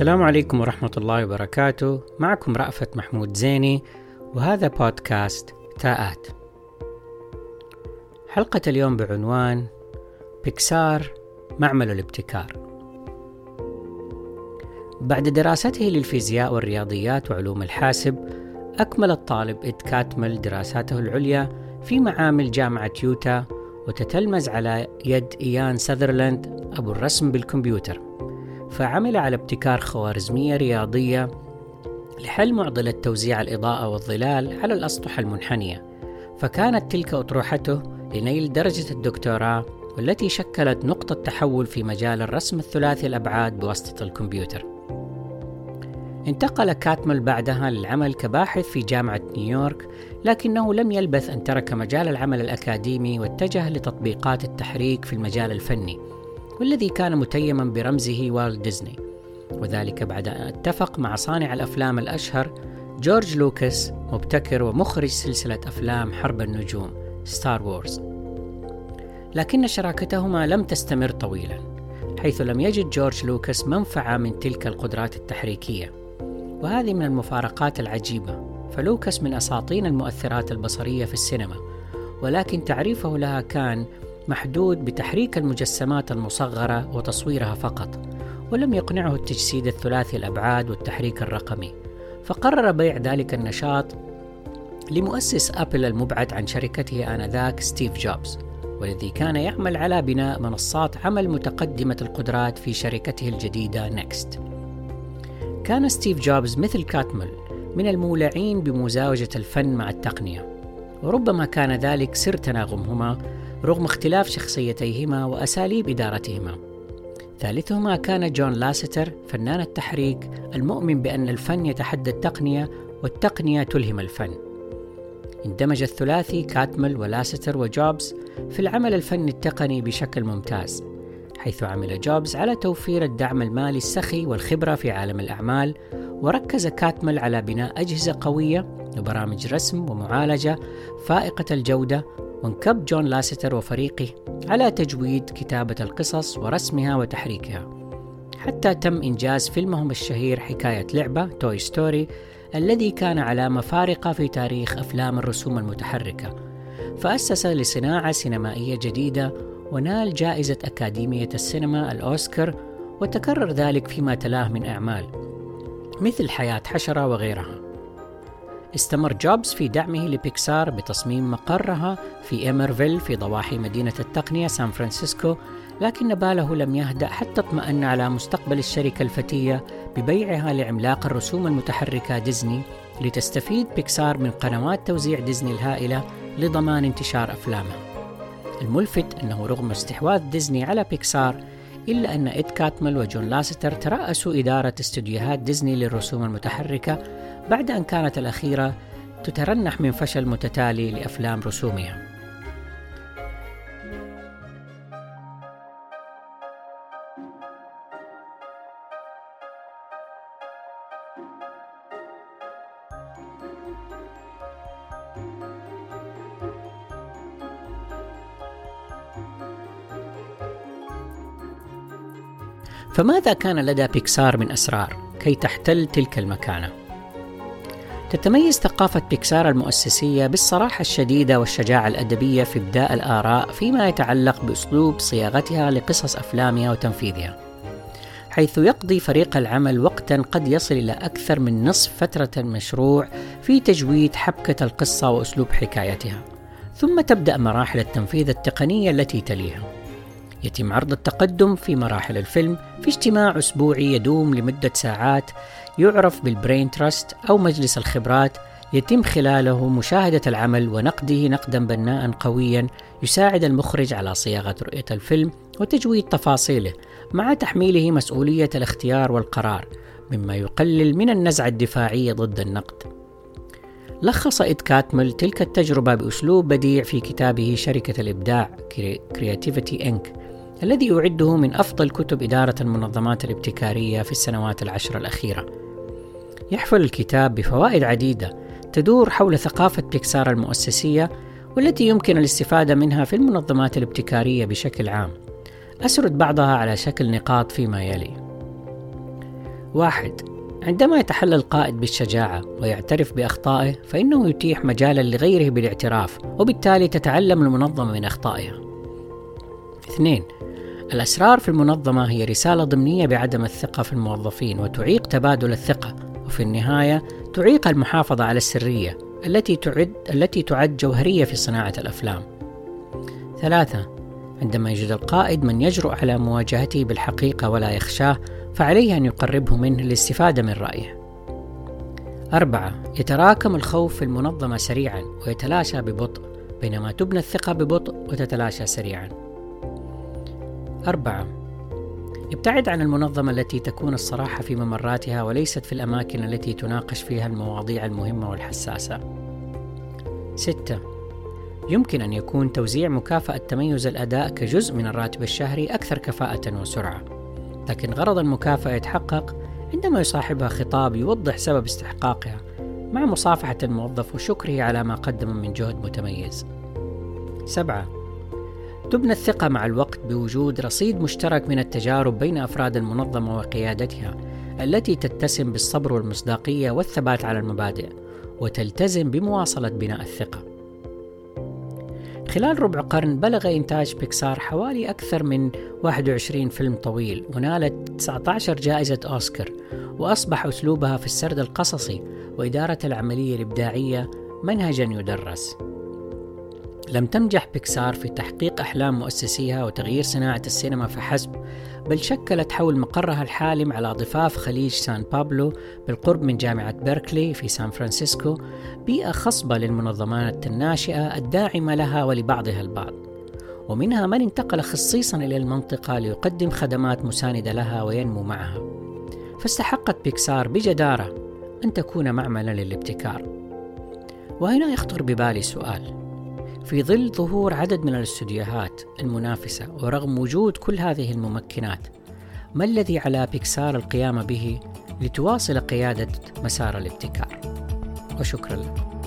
السلام عليكم ورحمة الله وبركاته. معكم رأفت محمود زيني وهذا بودكاست تاءات. حلقة اليوم بعنوان بيكسار معمل الابتكار. بعد دراسته للفيزياء والرياضيات وعلوم الحاسب أكمل الطالب إد كاتمل دراساته العليا في معامل جامعة يوتا وتتلمذ على يد إيان ساذرلاند أبو الرسم بالكمبيوتر. فعمل على ابتكار خوارزمية رياضية لحل معضلة توزيع الإضاءة والظلال على الأسطح المنحنية. فكانت تلك أطروحته لنيل درجة الدكتوراه والتي شكلت نقطة تحول في مجال الرسم الثلاثي الأبعاد بواسطة الكمبيوتر. انتقل كاتمل بعدها للعمل كباحث في جامعة نيويورك لكنه لم يلبث أن ترك مجال العمل الأكاديمي واتجه لتطبيقات التحريك في المجال الفني. والذي كان متيما برمزه والت ديزني. وذلك بعد أن اتفق مع صانع الأفلام الأشهر جورج لوكاس مبتكر ومخرج سلسلة أفلام حرب النجوم Star Wars. لكن شراكتهما لم تستمر طويلا حيث لم يجد جورج لوكاس منفعة من تلك القدرات التحريكية. وهذه من المفارقات العجيبة فلوكاس من أساطين المؤثرات البصرية في السينما. ولكن تعريفه لها كان محدود بتحريك المجسمات المصغرة وتصويرها فقط ولم يقنعه التجسيد الثلاثي الأبعاد والتحريك الرقمي. فقرر بيع ذلك النشاط لمؤسس أبل المبعد عن شركته آنذاك ستيف جوبز والذي كان يعمل على بناء منصات عمل متقدمة القدرات في شركته الجديدة نيكست. كان ستيف جوبز مثل كاتمل من المولعين بمزاوجة الفن مع التقنية وربما كان ذلك سر تناغمهما رغم اختلاف شخصيتيهما وأساليب إدارتهما. ثالثهما كان جون لاستر فنان التحريك المؤمن بأن الفن يتحدى التقنية والتقنية تلهم الفن. اندمج الثلاثي كاتمل ولاستر وجوبز في العمل الفني التقني بشكل ممتاز حيث عمل جوبز على توفير الدعم المالي السخي والخبرة في عالم الأعمال وركز كاتمل على بناء أجهزة قوية وبرامج رسم ومعالجة فائقة الجودة وانكب جون لاستر وفريقه على تجويد كتابة القصص ورسمها وتحريكها. حتى تم إنجاز فيلمهم الشهير حكاية لعبة Toy Story الذي كان علامة فارقة في تاريخ أفلام الرسوم المتحركة. فأسس لصناعة سينمائية جديدة ونال جائزة أكاديمية السينما الأوسكار وتكرر ذلك فيما تلاه من أعمال مثل حياة حشرة وغيرها. استمر جوبز في دعمه لبيكسار بتصميم مقرها في إمرفيل في ضواحي مدينة التقنية سان فرانسيسكو لكن باله لم يهدأ حتى اطمأن على مستقبل الشركة الفتية ببيعها لعملاق الرسوم المتحركة ديزني لتستفيد بيكسار من قنوات توزيع ديزني الهائلة لضمان انتشار أفلامها الملفت أنه رغم استحواذ ديزني على بيكسار إلا أن إد كاتمل وجون لاستر ترأسوا إدارة استوديوهات ديزني للرسوم المتحركة بعد أن كانت الأخيرة تترنح من فشل متتالي لأفلام رسومها فماذا كان لدى بيكسار من أسرار كي تحتل تلك المكانة؟ تتميز ثقافة بيكسار المؤسسية بالصراحة الشديدة والشجاعة الأدبية في إبداء الآراء فيما يتعلق بأسلوب صياغتها لقصص أفلامها وتنفيذها. حيث يقضي فريق العمل وقتا قد يصل إلى أكثر من نصف فترة المشروع في تجويد حبكة القصة وأسلوب حكايتها. ثم تبدأ مراحل التنفيذ التقنية التي تليها. يتم عرض التقدم في مراحل الفيلم في اجتماع أسبوعي يدوم لمدة ساعات يعرف بالبرين تراست أو مجلس الخبرات يتم خلاله مشاهدة العمل ونقده نقدا بناء قويا يساعد المخرج على صياغة رؤية الفيلم وتجويد تفاصيله مع تحميله مسؤولية الاختيار والقرار مما يقلل من النزعة الدفاعية ضد النقد. لخص إد كاتمل تلك التجربة بأسلوب بديع في كتابه شركة الإبداع Creativity Inc. الذي أعده من أفضل كتب إدارة المنظمات الابتكارية في السنوات العشر الأخيرة. يحفل الكتاب بفوائد عديدة تدور حول ثقافة بيكسار المؤسسية والتي يمكن الاستفادة منها في المنظمات الابتكارية بشكل عام. أسرد بعضها على شكل نقاط فيما يلي. واحد عندما يتحلى القائد بالشجاعة ويعترف بأخطائه فإنه يتيح مجالا لغيره بالاعتراف وبالتالي تتعلم المنظمة من أخطائها اثنين الأسرار في المنظمة هي رسالة ضمنية بعدم الثقة في الموظفين وتعيق تبادل الثقة وفي النهاية تعيق المحافظة على السرية التي تعد التي تعد جوهرية في صناعة الأفلام. ثلاثة عندما يجد القائد من يجرؤ على مواجهته بالحقيقة ولا يخشاه فعليه أن يقربه منه للاستفادة من رأيه. أربعة يتراكم الخوف في المنظمة سريعا ويتلاشى ببطء بينما تبنى الثقة ببطء وتتلاشى سريعا. أربعة ابتعد عن المنظمة التي تكون الصراحة في ممراتها وليست في الأماكن التي تناقش فيها المواضيع المهمة والحساسة. ستة يمكن أن يكون توزيع مكافأة تميز الأداء كجزء من الراتب الشهري أكثر كفاءة وسرعة، لكن غرض المكافأة يتحقق عندما يصاحبها خطاب يوضح سبب استحقاقها مع مصافحة الموظف وشكره على ما قدم من جهد متميز. سبعة تبنى الثقة مع الوقت بوجود رصيد مشترك من التجارب بين أفراد المنظمة وقيادتها التي تتسم بالصبر والمصداقية والثبات على المبادئ وتلتزم بمواصلة بناء الثقة. خلال ربع قرن بلغ إنتاج بيكسار حوالي أكثر من 21 فيلم طويل ونالت 19 جائزة أوسكار وأصبح أسلوبها في السرد القصصي وإدارة العملية الإبداعية منهجا يدرس. لم تنجح بيكسار في تحقيق أحلام مؤسسيها وتغيير صناعة السينما فحسب بل شكلت حول مقرها الحالم على ضفاف خليج سان بابلو بالقرب من جامعة بيركلي في سان فرانسيسكو بيئة خصبة للمنظمات الناشئة الداعمة لها ولبعضها البعض. ومنها من انتقل خصيصا إلى المنطقة ليقدم خدمات مساندة لها وينمو معها. فاستحقت بيكسار بجدارة أن تكون معملا للابتكار. وهنا يخطر ببالي سؤال. في ظل ظهور عدد من الاستديوهات المنافسة ورغم وجود كل هذه الممكنات ما الذي على بيكسار القيام به لتواصل قيادة مسار الابتكار؟ وشكرا لكم